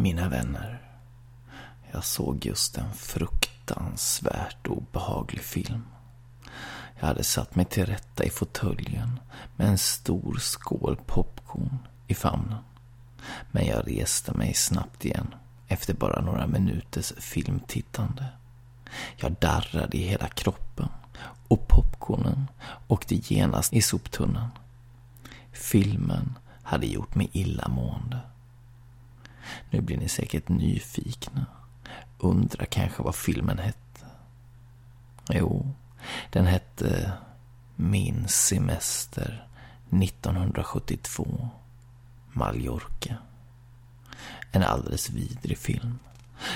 Mina vänner, jag såg just en fruktansvärt obehaglig film. Jag hade satt mig till rätta i fåtöljen med en stor skål popcorn i famnen. Men jag reste mig snabbt igen efter bara några minuters filmtittande. Jag darrade i hela kroppen och popcornen åkte genast i soptunnan. Filmen hade gjort mig illamående. Nu blir ni säkert nyfikna. Undrar kanske vad filmen hette. Jo, den hette Min semester 1972. Mallorca. En alldeles vidrig film.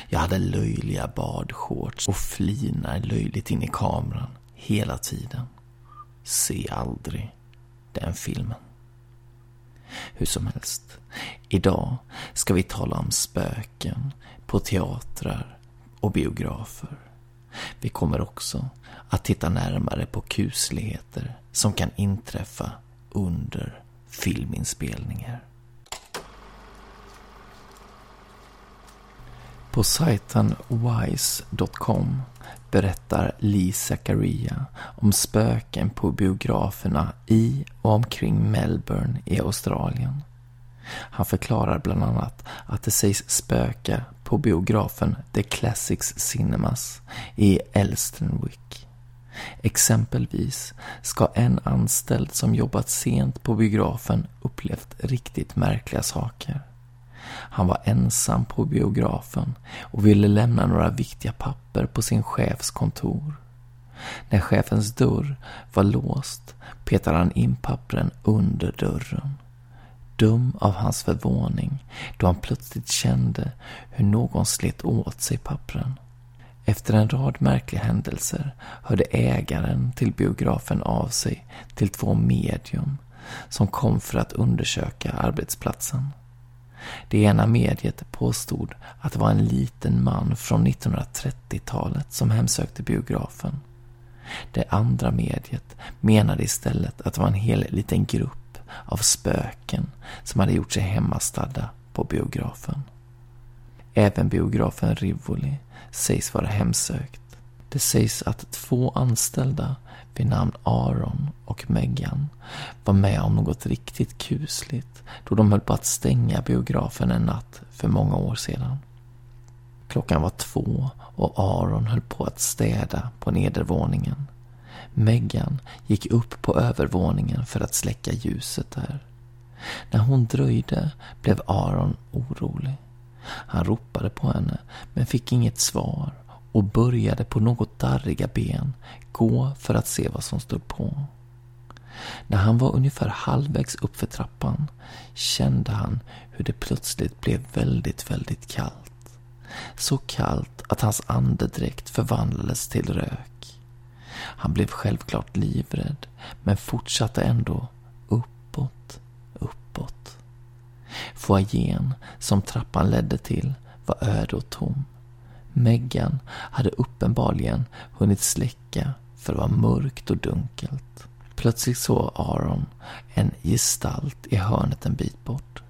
Jag hade löjliga badshorts och flinar löjligt in i kameran hela tiden. Se aldrig den filmen. Hur som helst, idag ska vi tala om spöken på teatrar och biografer. Vi kommer också att titta närmare på kusligheter som kan inträffa under filminspelningar. På sajten wise.com berättar Lee Zakaria om spöken på biograferna i och omkring Melbourne i Australien. Han förklarar bland annat att det sägs spöka på biografen The Classics Cinemas i Elsternwick. Exempelvis ska en anställd som jobbat sent på biografen upplevt riktigt märkliga saker. Han var ensam på biografen och ville lämna några viktiga papper på sin chefs kontor. När chefens dörr var låst petade han in pappren under dörren. Dum av hans förvåning då han plötsligt kände hur någon slet åt sig pappren. Efter en rad märkliga händelser hörde ägaren till biografen av sig till två medium som kom för att undersöka arbetsplatsen. Det ena mediet påstod att det var en liten man från 1930-talet som hemsökte biografen. Det andra mediet menade istället att det var en hel liten grupp av spöken som hade gjort sig hemmastadda på biografen. Även biografen Rivoli sägs vara hemsökt. Det sägs att två anställda vid namn Aron och Megan var med om något riktigt kusligt då de höll på att stänga biografen en natt för många år sedan. Klockan var två och Aron höll på att städa på nedervåningen. Megan gick upp på övervåningen för att släcka ljuset där. När hon dröjde blev Aron orolig. Han ropade på henne men fick inget svar och började på något darriga ben gå för att se vad som stod på. När han var ungefär halvvägs upp för trappan kände han hur det plötsligt blev väldigt, väldigt kallt. Så kallt att hans andedräkt förvandlades till rök. Han blev självklart livrädd, men fortsatte ändå uppåt, uppåt. Foajén som trappan ledde till var öde och tom. Meggan hade uppenbarligen hunnit släcka för det var mörkt och dunkelt. Plötsligt såg Aaron en gestalt i hörnet en bit bort.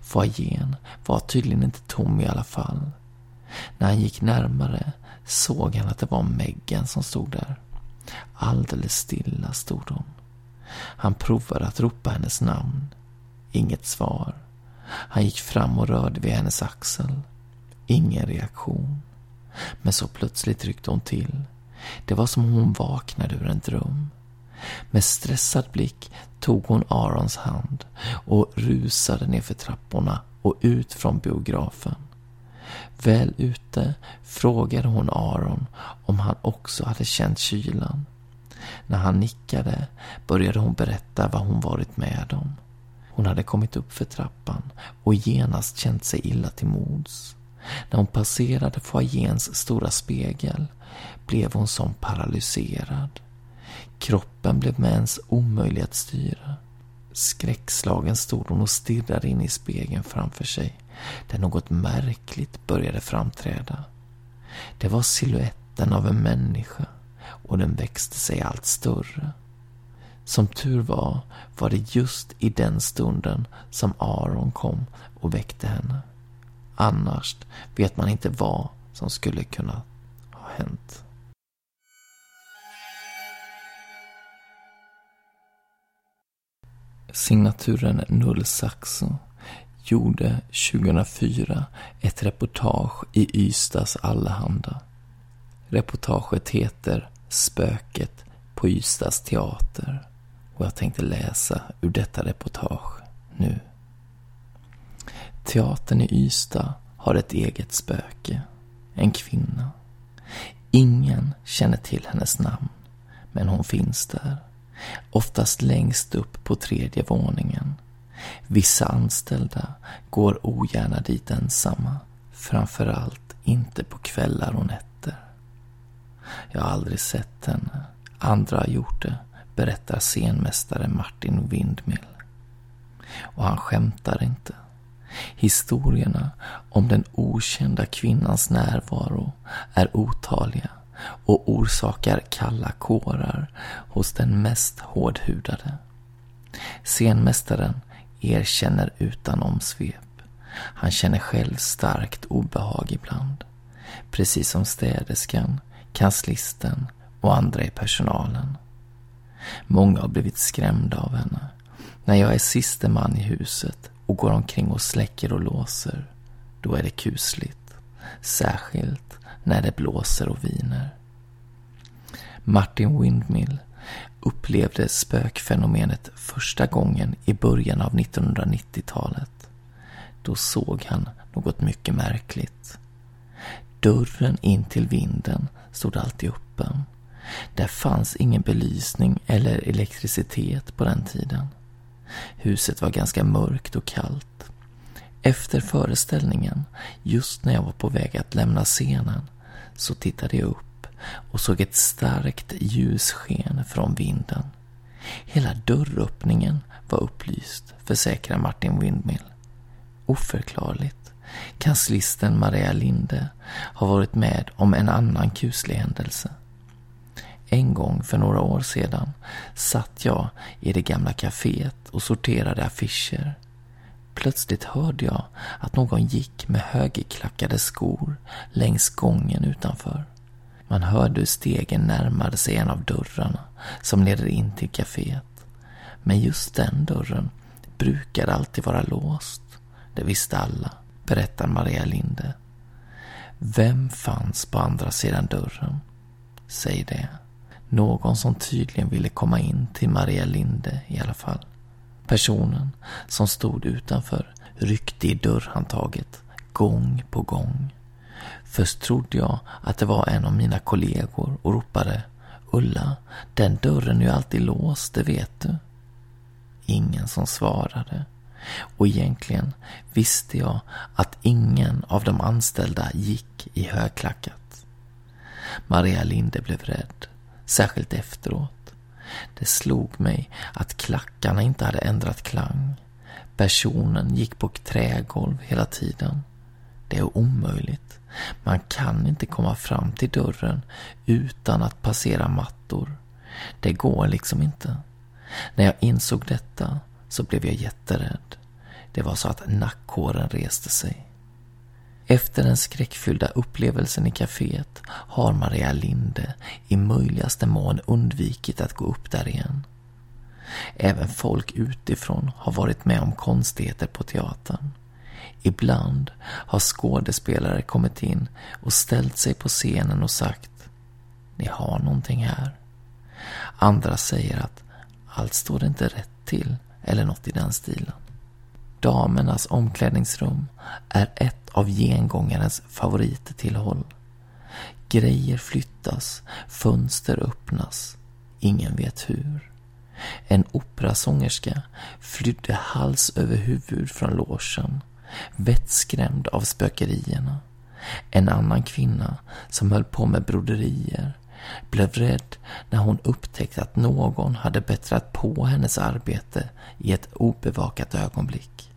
Foajén var tydligen inte tom i alla fall. När han gick närmare såg han att det var Meggan som stod där. Alldeles stilla stod hon. Han provade att ropa hennes namn. Inget svar. Han gick fram och rörde vid hennes axel. Ingen reaktion. Men så plötsligt ryckte hon till. Det var som om hon vaknade ur en dröm. Med stressad blick tog hon Arons hand och rusade nerför trapporna och ut från biografen. Väl ute frågade hon Aron om han också hade känt kylan. När han nickade började hon berätta vad hon varit med om. Hon hade kommit upp för trappan och genast känt sig illa till mods. När hon passerade foajéns stora spegel blev hon som paralyserad. Kroppen blev med ens omöjlig att styra. Skräckslagen stod hon och stirrade in i spegeln framför sig, där något märkligt började framträda. Det var siluetten av en människa och den växte sig allt större. Som tur var, var det just i den stunden som Aron kom och väckte henne. Annars vet man inte vad som skulle kunna ha hänt. Signaturen Null Saxo gjorde 2004 ett reportage i Ystads Allehanda. Reportaget heter Spöket på Ystads teater och jag tänkte läsa ur detta reportage nu. Teatern i Ystad har ett eget spöke, en kvinna. Ingen känner till hennes namn, men hon finns där. Oftast längst upp på tredje våningen. Vissa anställda går ogärna dit ensamma, framförallt inte på kvällar och nätter. Jag har aldrig sett henne, andra har gjort det, berättar scenmästare Martin Windmill. Och han skämtar inte. Historierna om den okända kvinnans närvaro är otaliga och orsakar kalla kårar hos den mest hårdhudade. Scenmästaren erkänner utan omsvep. Han känner själv starkt obehag ibland. Precis som städerskan, kanslisten och andra i personalen. Många har blivit skrämda av henne. När jag är siste man i huset och går omkring och släcker och låser, då är det kusligt. Särskilt när det blåser och viner. Martin Windmill upplevde spökfenomenet första gången i början av 1990-talet. Då såg han något mycket märkligt. Dörren in till vinden stod alltid öppen. Där fanns ingen belysning eller elektricitet på den tiden. Huset var ganska mörkt och kallt. Efter föreställningen, just när jag var på väg att lämna scenen, så tittade jag upp och såg ett starkt ljussken från vinden. Hela dörröppningen var upplyst, försäkrar Martin Windmill. Oförklarligt. Kanslisten Maria Linde har varit med om en annan kuslig händelse. En gång för några år sedan satt jag i det gamla kaféet och sorterade affischer. Plötsligt hörde jag att någon gick med högerklackade skor längs gången utanför. Man hörde hur stegen närmade sig en av dörrarna som leder in till kaféet. Men just den dörren brukade alltid vara låst. Det visste alla, berättar Maria Linde. Vem fanns på andra sidan dörren? Säg det. Någon som tydligen ville komma in till Maria Linde i alla fall. Personen som stod utanför ryckte i dörrhandtaget gång på gång. Först trodde jag att det var en av mina kollegor och ropade Ulla, den dörren är ju alltid låst, det vet du. Ingen som svarade. Och egentligen visste jag att ingen av de anställda gick i högklackat. Maria Linde blev rädd, särskilt efteråt. Det slog mig att klackarna inte hade ändrat klang. Personen gick på trägolv hela tiden. Det är omöjligt. Man kan inte komma fram till dörren utan att passera mattor. Det går liksom inte. När jag insåg detta så blev jag jätterädd. Det var så att nackhåren reste sig. Efter den skräckfyllda upplevelsen i kaféet har Maria Linde i möjligaste mån undvikit att gå upp där igen. Även folk utifrån har varit med om konstigheter på teatern. Ibland har skådespelare kommit in och ställt sig på scenen och sagt Ni har någonting här. Andra säger att allt står inte rätt till eller något i den stilen damernas omklädningsrum är ett av gengångarens favorittillhåll. Grejer flyttas, fönster öppnas. Ingen vet hur. En operasångerska flydde hals över huvud från logen, vettskrämd av spökerierna. En annan kvinna som höll på med broderier blev rädd när hon upptäckte att någon hade bättrat på hennes arbete i ett obevakat ögonblick.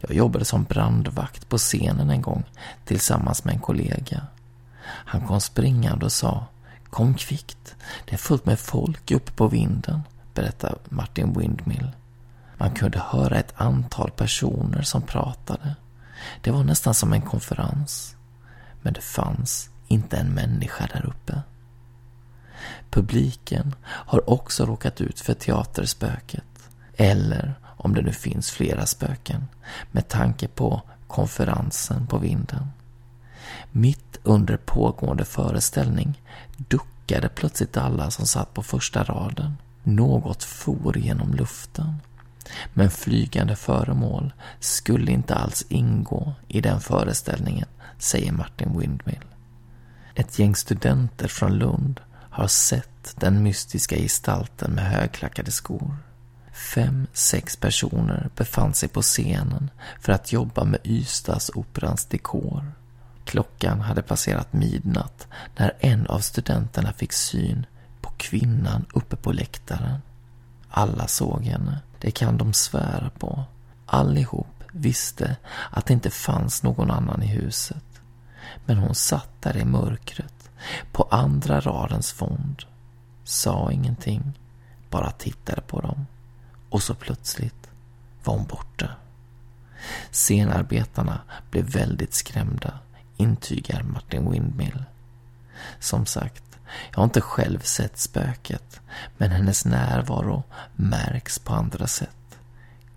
Jag jobbade som brandvakt på scenen en gång tillsammans med en kollega. Han kom springande och sa Kom kvickt, det är fullt med folk uppe på vinden, berättar Martin Windmill. Man kunde höra ett antal personer som pratade. Det var nästan som en konferens. Men det fanns inte en människa där uppe. Publiken har också råkat ut för teaterspöket. Eller om det nu finns flera spöken, med tanke på konferensen på vinden. Mitt under pågående föreställning duckade plötsligt alla som satt på första raden. Något for genom luften. Men flygande föremål skulle inte alls ingå i den föreställningen, säger Martin Windmill. Ett gäng studenter från Lund har sett den mystiska gestalten med högklackade skor. Fem, sex personer befann sig på scenen för att jobba med Ystadsoperans dekor. Klockan hade passerat midnatt när en av studenterna fick syn på kvinnan uppe på läktaren. Alla såg henne, det kan de svära på. Allihop visste att det inte fanns någon annan i huset. Men hon satt där i mörkret, på andra radens fond. Sa ingenting, bara tittade på dem. Och så plötsligt var hon borta. Scenarbetarna blev väldigt skrämda, intygar Martin Windmill. Som sagt, jag har inte själv sett spöket, men hennes närvaro märks på andra sätt.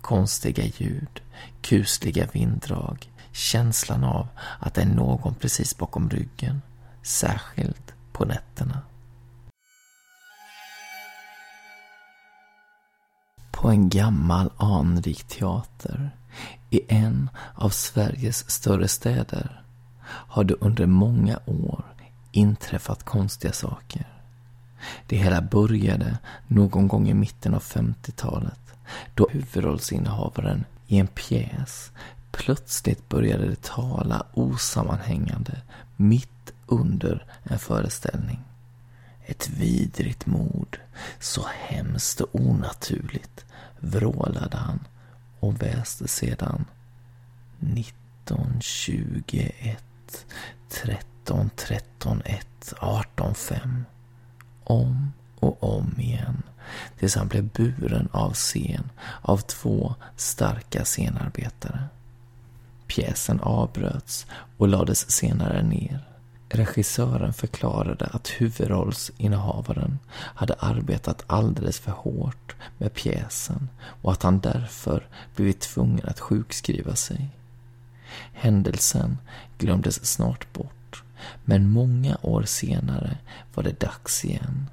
Konstiga ljud, kusliga vinddrag, känslan av att det är någon precis bakom ryggen, särskilt på nätterna. På en gammal anrik teater i en av Sveriges större städer har det under många år inträffat konstiga saker. Det hela började någon gång i mitten av 50-talet då huvudrollsinnehavaren i en pjäs plötsligt började tala osammanhängande mitt under en föreställning. Ett vidrigt mord, så hemskt och onaturligt, vrålade han och väste sedan 1921 13, 13, 1, 18, 5. Om och om igen tills han blev buren av scen av två starka scenarbetare. Pjäsen avbröts och lades senare ner. Regissören förklarade att huvudrollsinnehavaren hade arbetat alldeles för hårt med pjäsen och att han därför blivit tvungen att sjukskriva sig. Händelsen glömdes snart bort, men många år senare var det dags igen.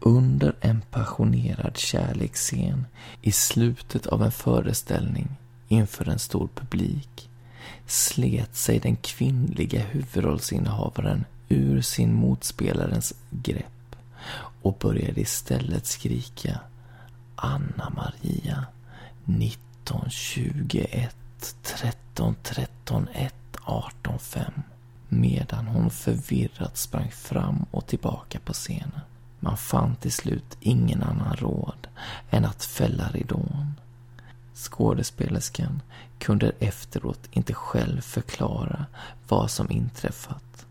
Under en passionerad kärleksscen i slutet av en föreställning inför en stor publik slet sig den kvinnliga huvudrollsinnehavaren ur sin motspelarens grepp och började istället skrika Anna Maria 1921 13, 13, 1, 18, 5 medan hon förvirrat sprang fram och tillbaka på scenen. Man fann till slut ingen annan råd än att fälla ridån. Skådespelerskan kunde efteråt inte själv förklara vad som inträffat.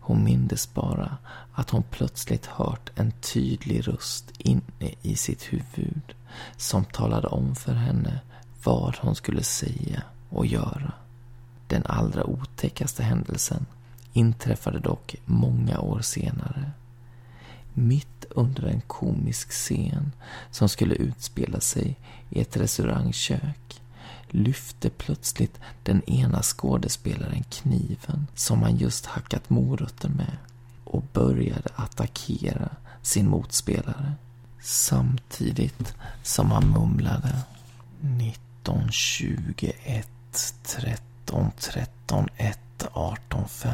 Hon mindes bara att hon plötsligt hört en tydlig röst inne i sitt huvud som talade om för henne vad hon skulle säga och göra. Den allra otäckaste händelsen inträffade dock många år senare. Mitt under en komisk scen som skulle utspela sig i ett restaurangkök lyfte plötsligt den ena skådespelaren kniven som han just hackat morötter med och började attackera sin motspelare samtidigt som han mumlade 19, 21, 13 13 1 18 5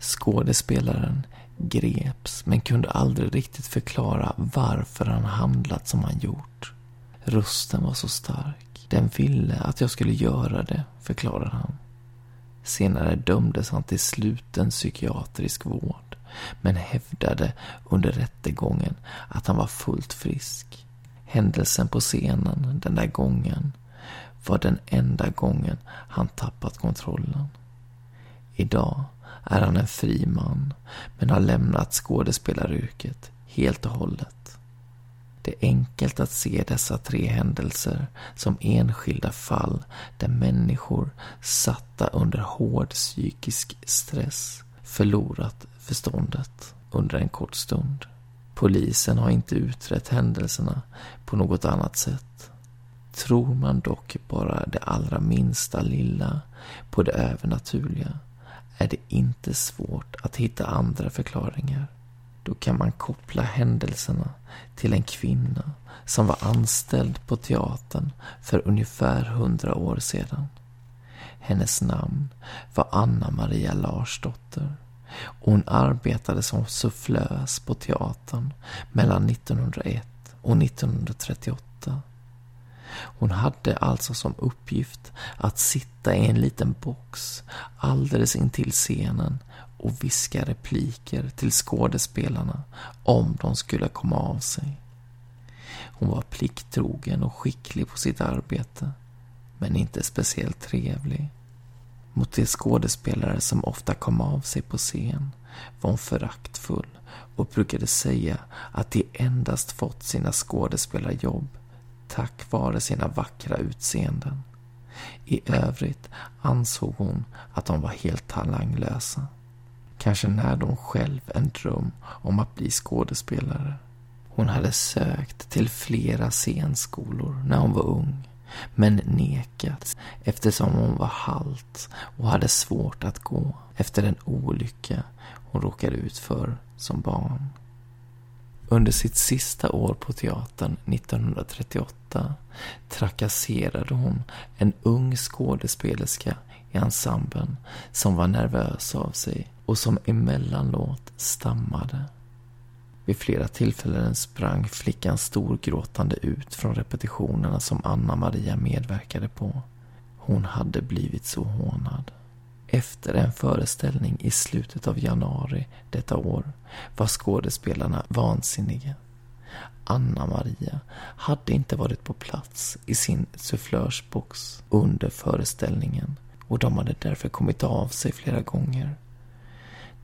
Skådespelaren greps men kunde aldrig riktigt förklara varför han handlat som han gjort. Rösten var så stark. Den ville att jag skulle göra det, förklarade han. Senare dömdes han till sluten psykiatrisk vård men hävdade under rättegången att han var fullt frisk. Händelsen på scenen den där gången var den enda gången han tappat kontrollen. Idag är han en fri man, men har lämnat skådespelaryrket helt och hållet. Det är enkelt att se dessa tre händelser som enskilda fall där människor satta under hård psykisk stress förlorat förståndet under en kort stund. Polisen har inte utrett händelserna på något annat sätt. Tror man dock bara det allra minsta lilla på det övernaturliga är det inte svårt att hitta andra förklaringar. Då kan man koppla händelserna till en kvinna som var anställd på teatern för ungefär hundra år sedan. Hennes namn var Anna Maria Larsdotter och hon arbetade som sufflös på teatern mellan 1901 och 1938. Hon hade alltså som uppgift att sitta i en liten box alldeles intill scenen och viska repliker till skådespelarna om de skulle komma av sig. Hon var plikttrogen och skicklig på sitt arbete, men inte speciellt trevlig. Mot de skådespelare som ofta kom av sig på scen var hon föraktfull och brukade säga att de endast fått sina skådespelarjobb tack vare sina vackra utseenden. I övrigt ansåg hon att de var helt talanglösa. Kanske närde hon själv en dröm om att bli skådespelare. Hon hade sökt till flera scenskolor när hon var ung, men nekats eftersom hon var halt och hade svårt att gå efter den olycka hon råkade ut för som barn. Under sitt sista år på teatern 1938 trakasserade hon en ung skådespelerska i ensemblen som var nervös av sig och som emellanåt stammade. Vid flera tillfällen sprang flickan storgråtande ut från repetitionerna som Anna Maria medverkade på. Hon hade blivit så hånad. Efter en föreställning i slutet av januari detta år var skådespelarna vansinniga. Anna Maria hade inte varit på plats i sin sufflörsbox under föreställningen och de hade därför kommit av sig flera gånger.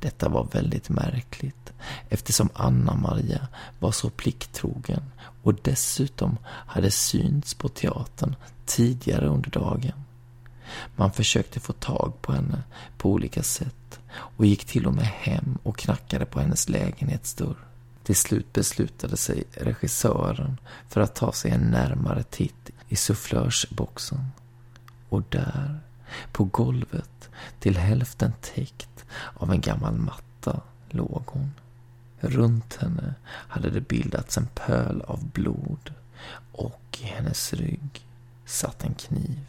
Detta var väldigt märkligt eftersom Anna Maria var så plikttrogen och dessutom hade synts på teatern tidigare under dagen. Man försökte få tag på henne på olika sätt och gick till och med hem och knackade på hennes lägenhetsdörr. Till slut beslutade sig regissören för att ta sig en närmare titt i sufflörsboxen. Och där, på golvet, till hälften täckt av en gammal matta, låg hon. Runt henne hade det bildats en pöl av blod och i hennes rygg satt en kniv.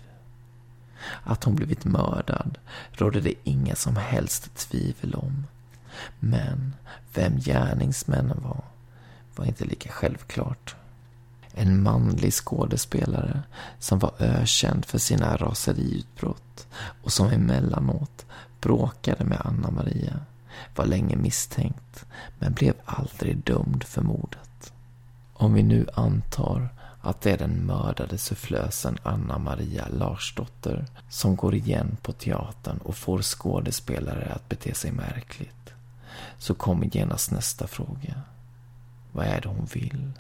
Att hon blivit mördad rådde det inga som helst tvivel om. Men vem gärningsmännen var, var inte lika självklart. En manlig skådespelare som var ökänd för sina raseriutbrott och som emellanåt bråkade med Anna Maria var länge misstänkt men blev aldrig dömd för mordet. Om vi nu antar att det är den mördade sufflösen Anna Maria Larsdotter som går igen på teatern och får skådespelare att bete sig märkligt. Så kommer genast nästa fråga. Vad är det hon vill?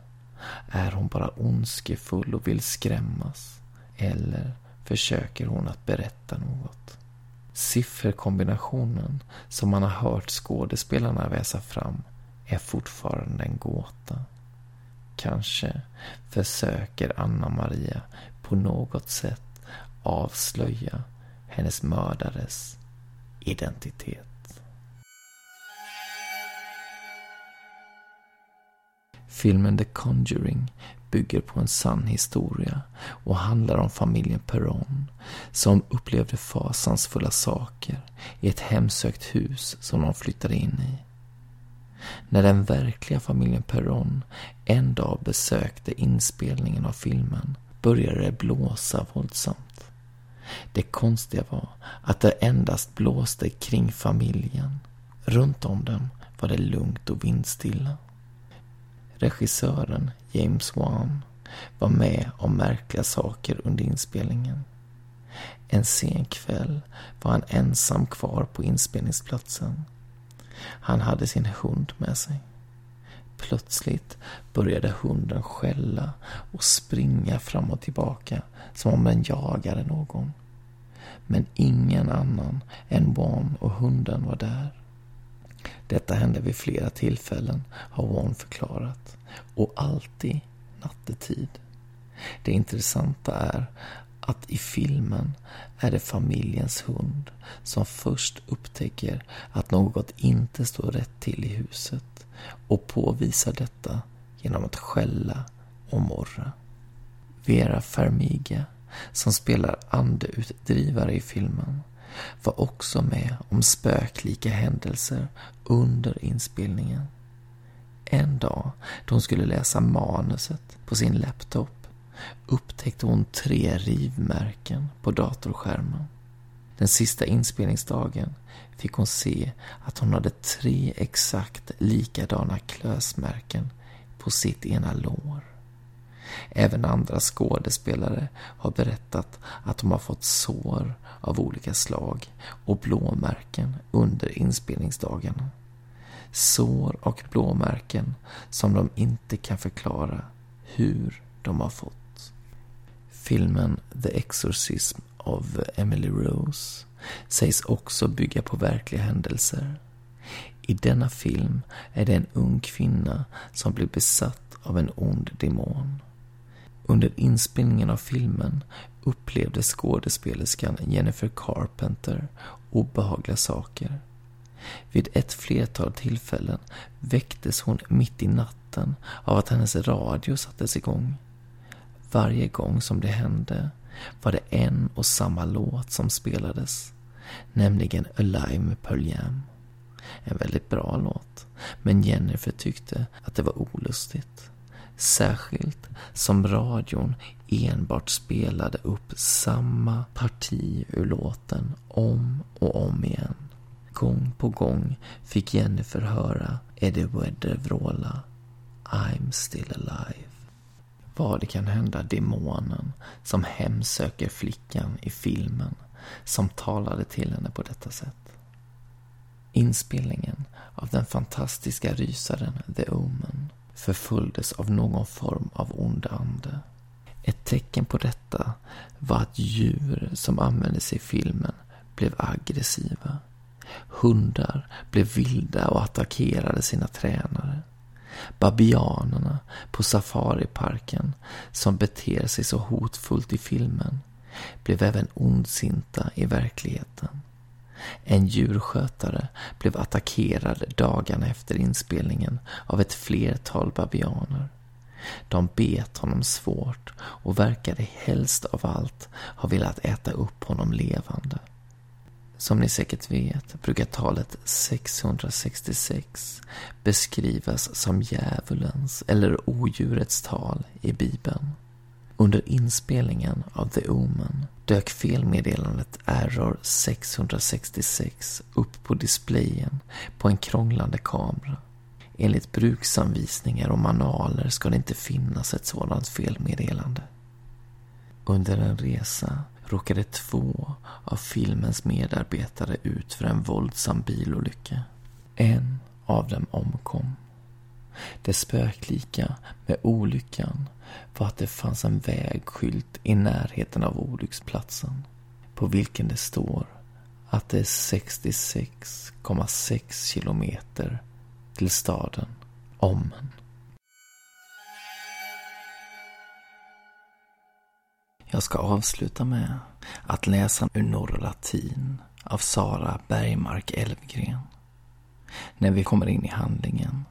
Är hon bara ondskefull och vill skrämmas? Eller försöker hon att berätta något? Sifferkombinationen som man har hört skådespelarna väsa fram är fortfarande en gåta. Kanske försöker Anna Maria på något sätt avslöja hennes mördares identitet. Filmen The Conjuring bygger på en sann historia och handlar om familjen Perron som upplevde fasansfulla saker i ett hemsökt hus som de flyttade in i. När den verkliga familjen Perron en dag besökte inspelningen av filmen började det blåsa våldsamt. Det konstiga var att det endast blåste kring familjen. Runt om dem var det lugnt och vindstilla. Regissören James Wan var med om märkliga saker under inspelningen. En sen kväll var han ensam kvar på inspelningsplatsen. Han hade sin hund med sig. Plötsligt började hunden skälla och springa fram och tillbaka som om den jagade någon. Men ingen annan än Wan och hunden var där. Detta hände vid flera tillfällen, har Wan förklarat. Och alltid nattetid. Det intressanta är att i filmen är det familjens hund som först upptäcker att något inte står rätt till i huset och påvisar detta genom att skälla och morra. Vera Farmiga, som spelar andeutdrivare i filmen, var också med om spöklika händelser under inspelningen. En dag då hon skulle läsa manuset på sin laptop upptäckte hon tre rivmärken på datorskärmen. Den sista inspelningsdagen fick hon se att hon hade tre exakt likadana klösmärken på sitt ena lår. Även andra skådespelare har berättat att de har fått sår av olika slag och blåmärken under inspelningsdagarna. Sår och blåmärken som de inte kan förklara hur de har fått. Filmen The Exorcism av Emily Rose sägs också bygga på verkliga händelser. I denna film är det en ung kvinna som blir besatt av en ond demon. Under inspelningen av filmen upplevde skådespelerskan Jennifer Carpenter obehagliga saker. Vid ett flertal tillfällen väcktes hon mitt i natten av att hennes radio sattes igång. Varje gång som det hände var det en och samma låt som spelades, nämligen Alive med Pearl Jam. En väldigt bra låt, men Jennifer tyckte att det var olustigt. Särskilt som radion enbart spelade upp samma parti ur låten om och om igen. Gång på gång fick Jennifer höra Eddie Vedder vråla I'm still alive. Vad det kan hända demonen som hemsöker flickan i filmen som talade till henne på detta sätt. Inspelningen av den fantastiska rysaren The Omen förföljdes av någon form av ond ande. Ett tecken på detta var att djur som användes i filmen blev aggressiva. Hundar blev vilda och attackerade sina tränare. Babianerna på safariparken, som beter sig så hotfullt i filmen, blev även ondsinta i verkligheten. En djurskötare blev attackerad dagarna efter inspelningen av ett flertal babianer. De bet honom svårt och verkade helst av allt ha velat äta upp honom levande. Som ni säkert vet brukar talet 666 beskrivas som djävulens eller odjurets tal i Bibeln. Under inspelningen av The Omen dök felmeddelandet Error 666 upp på displayen på en krånglande kamera. Enligt bruksanvisningar och manualer ska det inte finnas ett sådant felmeddelande. Under en resa råkade två av filmens medarbetare ut för en våldsam bilolycka. En av dem omkom. Det spöklika med olyckan var att det fanns en vägskylt i närheten av olycksplatsen på vilken det står att det är 66,6 kilometer till staden Ommen. Jag ska avsluta med att läsa ur Norra latin av Sara Bergmark Elvgren. När vi kommer in i handlingen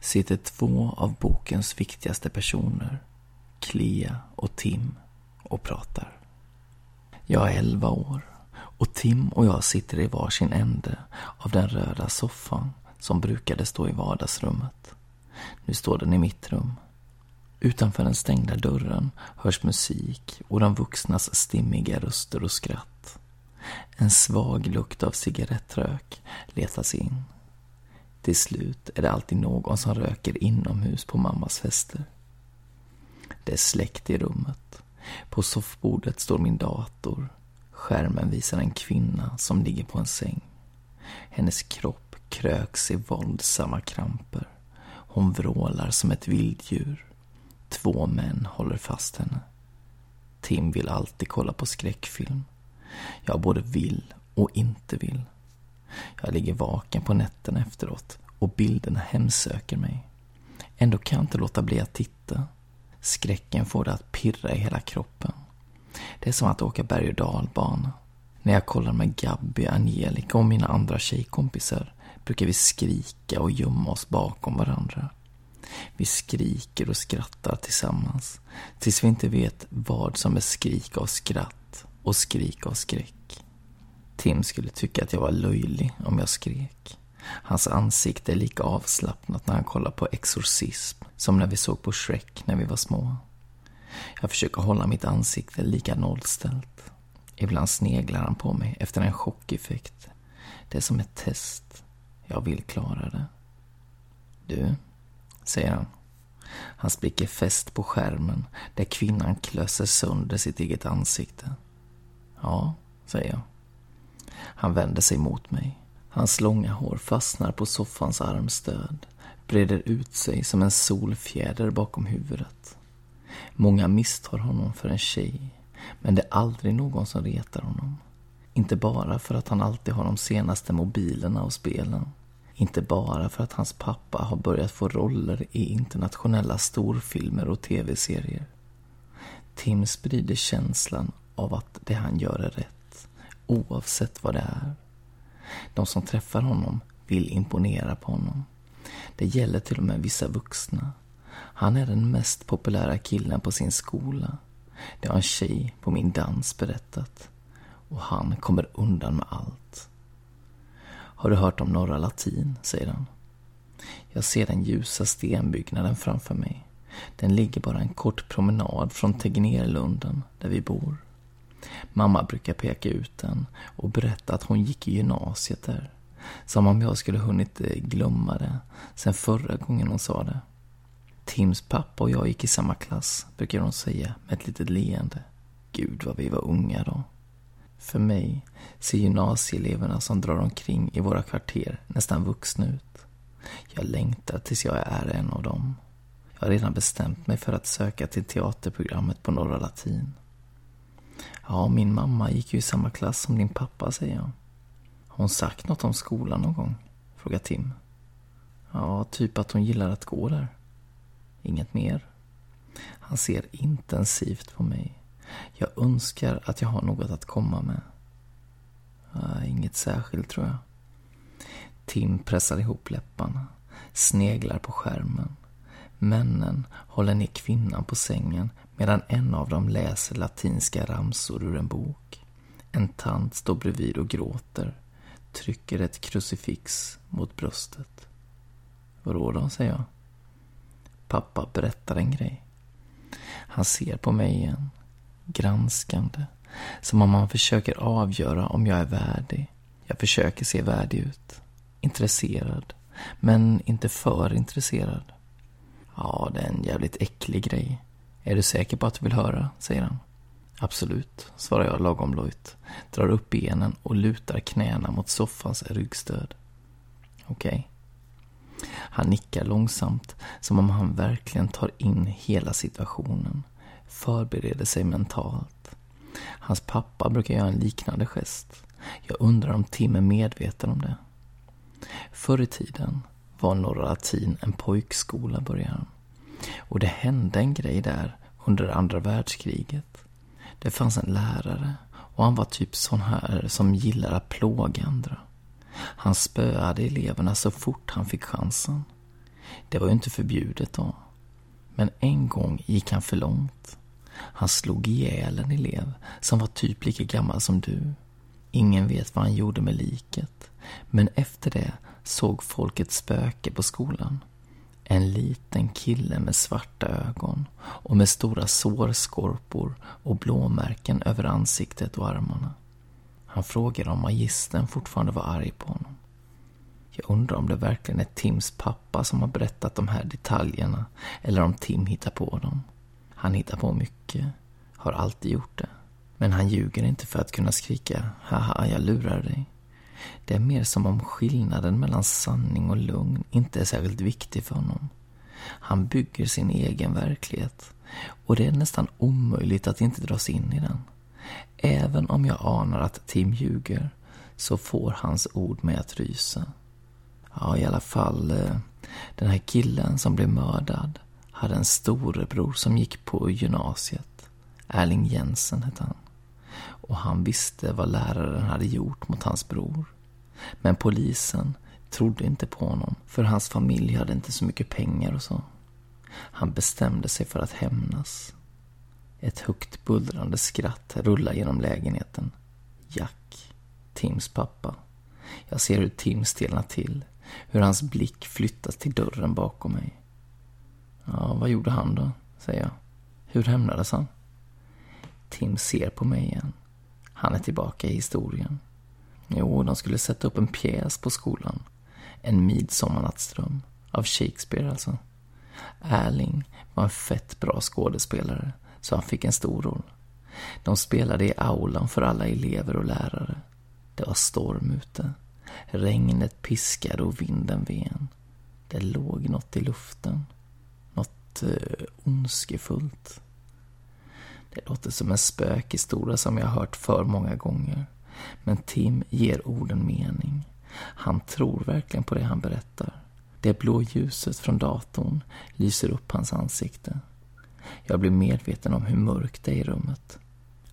sitter två av bokens viktigaste personer Clea och Tim och pratar. Jag är elva år och Tim och jag sitter i varsin ände av den röda soffan som brukade stå i vardagsrummet. Nu står den i mitt rum. Utanför den stängda dörren hörs musik och de vuxnas stimmiga röster och skratt. En svag lukt av cigarettrök letar sig in. Till slut är det alltid någon som röker inomhus på mammas fester. Det är släckt i rummet. På soffbordet står min dator. Skärmen visar en kvinna som ligger på en säng. Hennes kropp kröks i våldsamma kramper. Hon vrålar som ett vilddjur. Två män håller fast henne. Tim vill alltid kolla på skräckfilm. Jag både vill och inte vill. Jag ligger vaken på nätterna efteråt och bilderna hemsöker mig. Ändå kan jag inte låta bli att titta. Skräcken får det att pirra i hela kroppen. Det är som att åka berg och dalbana. När jag kollar med Gabby, Angelica och mina andra tjejkompisar brukar vi skrika och gömma oss bakom varandra. Vi skriker och skrattar tillsammans tills vi inte vet vad som är skrik av skratt och skrik av skräck. Tim skulle tycka att jag var löjlig om jag skrek. Hans ansikte är lika avslappnat när han kollar på Exorcism som när vi såg på Shrek när vi var små. Jag försöker hålla mitt ansikte lika nollställt. Ibland sneglar han på mig efter en chockeffekt. Det är som ett test. Jag vill klara det. Du, säger han. Hans blick är fäst på skärmen där kvinnan klöser sönder sitt eget ansikte. Ja, säger jag. Han vänder sig mot mig. Hans långa hår fastnar på soffans armstöd, breder ut sig som en solfjäder bakom huvudet. Många misstar honom för en tjej, men det är aldrig någon som retar honom. Inte bara för att han alltid har de senaste mobilerna och spelen. Inte bara för att hans pappa har börjat få roller i internationella storfilmer och tv-serier. Tim sprider känslan av att det han gör är rätt, oavsett vad det är. De som träffar honom vill imponera på honom. Det gäller till och med vissa vuxna. Han är den mest populära killen på sin skola. Det har en tjej på min dans berättat. Och han kommer undan med allt. Har du hört om Norra Latin? säger han. Jag ser den ljusa stenbyggnaden framför mig. Den ligger bara en kort promenad från Tegnérlunden, där vi bor. Mamma brukar peka ut den och berätta att hon gick i gymnasiet där. Som om jag skulle hunnit eh, glömma det sen förra gången hon sa det. Tims pappa och jag gick i samma klass, brukar hon säga med ett litet leende. Gud vad vi var unga då. För mig ser gymnasieeleverna som drar omkring i våra kvarter nästan vuxna ut. Jag längtar tills jag är en av dem. Jag har redan bestämt mig för att söka till teaterprogrammet på Norra Latin. Ja, min mamma gick ju i samma klass som din pappa, säger jag. Har hon sagt något om skolan någon gång? Frågar Tim. Ja, typ att hon gillar att gå där. Inget mer. Han ser intensivt på mig. Jag önskar att jag har något att komma med. Äh, inget särskilt, tror jag. Tim pressar ihop läpparna, sneglar på skärmen. Männen håller ner kvinnan på sängen medan en av dem läser latinska ramsor ur en bok. En tant står bredvid och gråter, trycker ett krucifix mot bröstet. Vadå då, säger jag. Pappa berättar en grej. Han ser på mig igen, granskande, som om han försöker avgöra om jag är värdig. Jag försöker se värdig ut, intresserad, men inte för intresserad. Ja, det är en jävligt äcklig grej. Är du säker på att du vill höra? säger han. Absolut, svarar jag lagom lojt. Drar upp benen och lutar knäna mot soffans ryggstöd. Okej. Okay. Han nickar långsamt, som om han verkligen tar in hela situationen. Förbereder sig mentalt. Hans pappa brukar göra en liknande gest. Jag undrar om Tim är medveten om det. Förr i tiden var Norra Latin en pojkskola, börjar han. Och det hände en grej där under andra världskriget. Det fanns en lärare och han var typ sån här som gillar att plåga andra. Han spöade eleverna så fort han fick chansen. Det var ju inte förbjudet då. Men en gång gick han för långt. Han slog ihjäl en elev som var typ lika gammal som du. Ingen vet vad han gjorde med liket. Men efter det såg folk ett spöke på skolan. En liten kille med svarta ögon och med stora sårskorpor och blåmärken över ansiktet och armarna. Han frågade om magistern fortfarande var arg på honom. Jag undrar om det verkligen är Tims pappa som har berättat de här detaljerna eller om Tim hittar på dem. Han hittar på mycket, har alltid gjort det. Men han ljuger inte för att kunna skrika ”haha, jag lurar dig”. Det är mer som om skillnaden mellan sanning och lugn inte är särskilt viktig för honom. Han bygger sin egen verklighet och det är nästan omöjligt att inte dras in i den. Även om jag anar att Tim ljuger så får hans ord mig att rysa. Ja, i alla fall, eh, den här killen som blev mördad hade en storebror som gick på gymnasiet. Erling Jensen hette han. Och han visste vad läraren hade gjort mot hans bror. Men polisen trodde inte på honom, för hans familj hade inte så mycket pengar och så. Han bestämde sig för att hämnas. Ett högt bullrande skratt rullar genom lägenheten. Jack, Tims pappa. Jag ser hur Tim stelnar till, hur hans blick flyttas till dörren bakom mig. Ja, vad gjorde han då? säger jag. Hur hämnades han? Tim ser på mig igen. Han är tillbaka i historien. Jo, de skulle sätta upp en pjäs på skolan. En midsommarnattsdröm. Av Shakespeare alltså. Erling var en fett bra skådespelare, så han fick en stor roll. De spelade i aulan för alla elever och lärare. Det var storm ute. Regnet piskade och vinden ven. Det låg något i luften. Något eh, ondskefullt. Det låter som en spökhistoria som jag hört för många gånger. Men Tim ger orden mening. Han tror verkligen på det han berättar. Det blå ljuset från datorn lyser upp hans ansikte. Jag blir medveten om hur mörkt det är i rummet.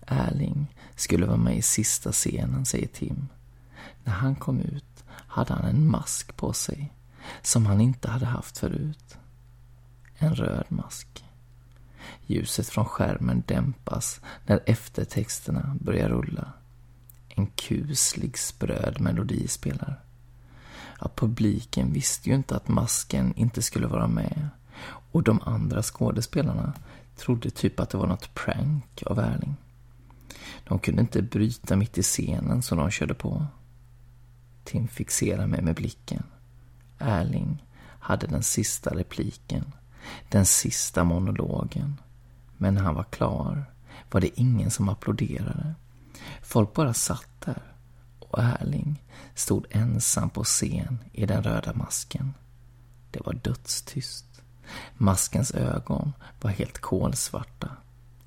Erling skulle vara med i sista scenen, säger Tim. När han kom ut hade han en mask på sig, som han inte hade haft förut. En röd mask. Ljuset från skärmen dämpas när eftertexterna börjar rulla. En kuslig spröd melodi spelar. Ja, publiken visste ju inte att masken inte skulle vara med. Och de andra skådespelarna trodde typ att det var något prank av Erling. De kunde inte bryta mitt i scenen så de körde på. Tim fixerar mig med blicken. Erling hade den sista repliken, den sista monologen. Men när han var klar var det ingen som applåderade. Folk bara satt där och Erling stod ensam på scen i den röda masken. Det var dödstyst. Maskens ögon var helt kolsvarta,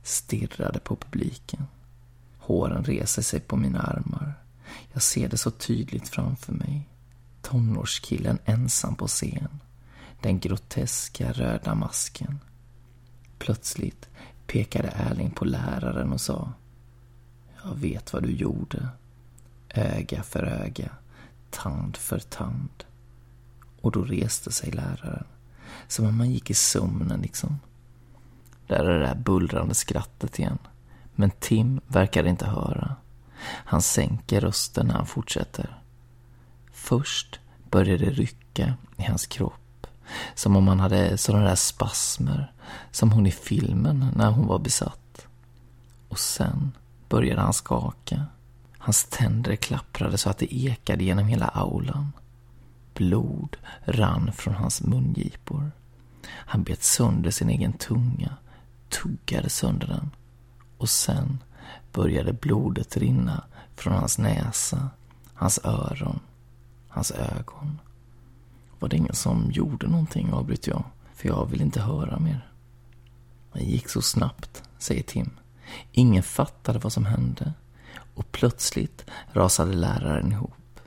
stirrade på publiken. Håren reser sig på mina armar. Jag ser det så tydligt framför mig. Tonårskillen ensam på scen. Den groteska röda masken. Plötsligt pekade Erling på läraren och sa Jag vet vad du gjorde. Öga för öga, tand för tand. Och då reste sig läraren. Som om man gick i sömnen liksom. Där är det där bullrande skrattet igen. Men Tim verkar inte höra. Han sänker rösten när han fortsätter. Först börjar det rycka i hans kropp. Som om han hade sådana där spasmer. Som hon i filmen när hon var besatt. Och sen började han skaka. Hans tänder klapprade så att det ekade genom hela aulan. Blod rann från hans mungipor. Han bet sönder sin egen tunga, tuggade sönder den. Och sen började blodet rinna från hans näsa, hans öron, hans ögon. Var det ingen som gjorde någonting, avbryter jag, för jag vill inte höra mer. Det gick så snabbt, säger Tim. Ingen fattade vad som hände. Och plötsligt rasade läraren ihop.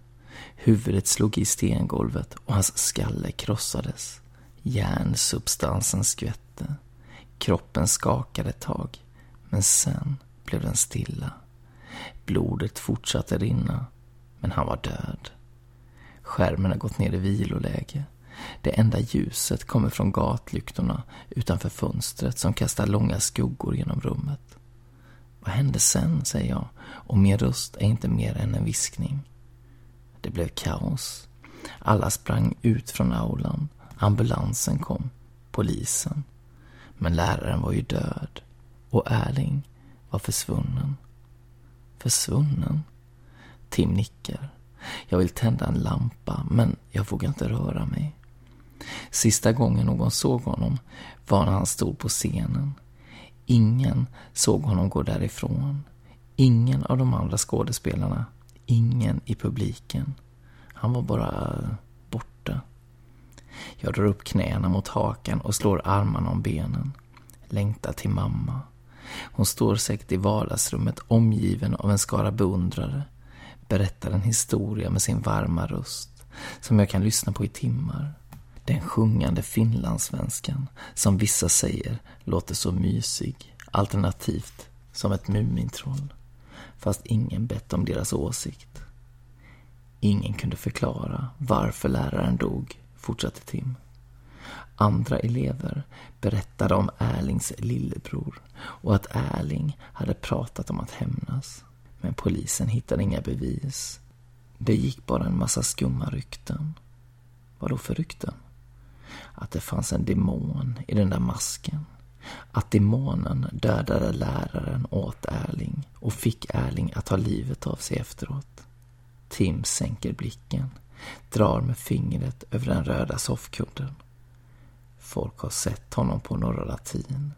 Huvudet slog i stengolvet och hans skalle krossades. Järnsubstansen skvätte. Kroppen skakade ett tag, men sen blev den stilla. Blodet fortsatte rinna, men han var död. Skärmen har gått ner i viloläge. Det enda ljuset kommer från gatlyktorna utanför fönstret som kastar långa skuggor genom rummet. Vad hände sen, säger jag, och min röst är inte mer än en viskning. Det blev kaos. Alla sprang ut från aulan. Ambulansen kom. Polisen. Men läraren var ju död. Och Erling var försvunnen. Försvunnen? Tim nickar. Jag vill tända en lampa, men jag vågar inte röra mig. Sista gången någon såg honom var när han stod på scenen. Ingen såg honom gå därifrån. Ingen av de andra skådespelarna. Ingen i publiken. Han var bara eh, borta. Jag drar upp knäna mot hakan och slår armarna om benen. Längtar till mamma. Hon står säkert i vardagsrummet omgiven av en skara beundrare. Berättar en historia med sin varma röst som jag kan lyssna på i timmar. Den sjungande finlandssvenskan som vissa säger låter så mysig, alternativt som ett Mumintroll. Fast ingen bett om deras åsikt. Ingen kunde förklara varför läraren dog, fortsatte Tim. Andra elever berättade om Erlings lillebror och att Erling hade pratat om att hämnas. Men polisen hittade inga bevis. Det gick bara en massa skumma rykten. Vad då för rykten? Att det fanns en demon i den där masken. Att demonen dödade läraren åt Erling och fick Erling att ta livet av sig efteråt. Tim sänker blicken, drar med fingret över den röda soffkudden. Folk har sett honom på Norra Latin.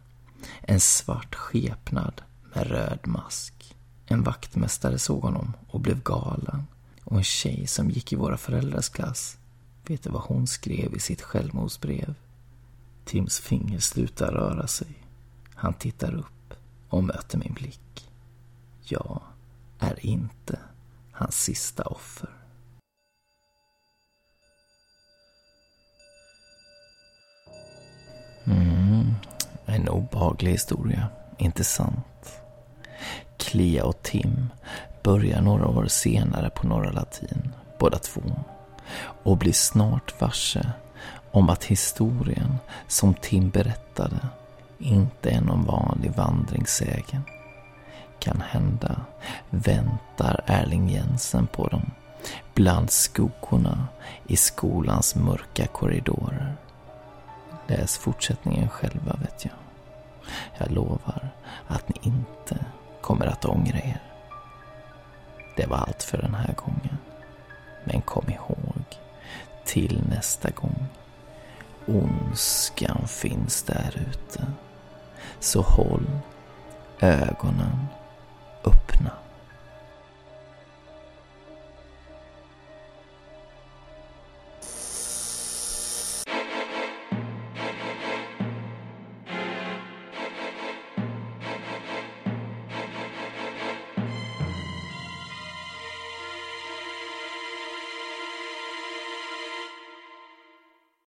En svart skepnad med röd mask. En vaktmästare såg honom och blev galen. Och en tjej som gick i våra föräldrars klass, vet du vad hon skrev i sitt självmordsbrev? Tims finger slutar röra sig. Han tittar upp och möter min blick. Jag är inte hans sista offer. Mm, en obehaglig historia, inte sant? Clea och Tim börjar några år senare på Norra Latin, båda två, och blir snart varse om att historien som Tim berättade inte är någon vanlig vandringssägen. Kan hända väntar Erling Jensen på dem bland skuggorna i skolans mörka korridorer. Läs fortsättningen själva vet jag. Jag lovar att ni inte kommer att ångra er. Det var allt för den här gången. Men kom ihåg, till nästa gång. Ondskan finns där ute. Så håll ögonen öppna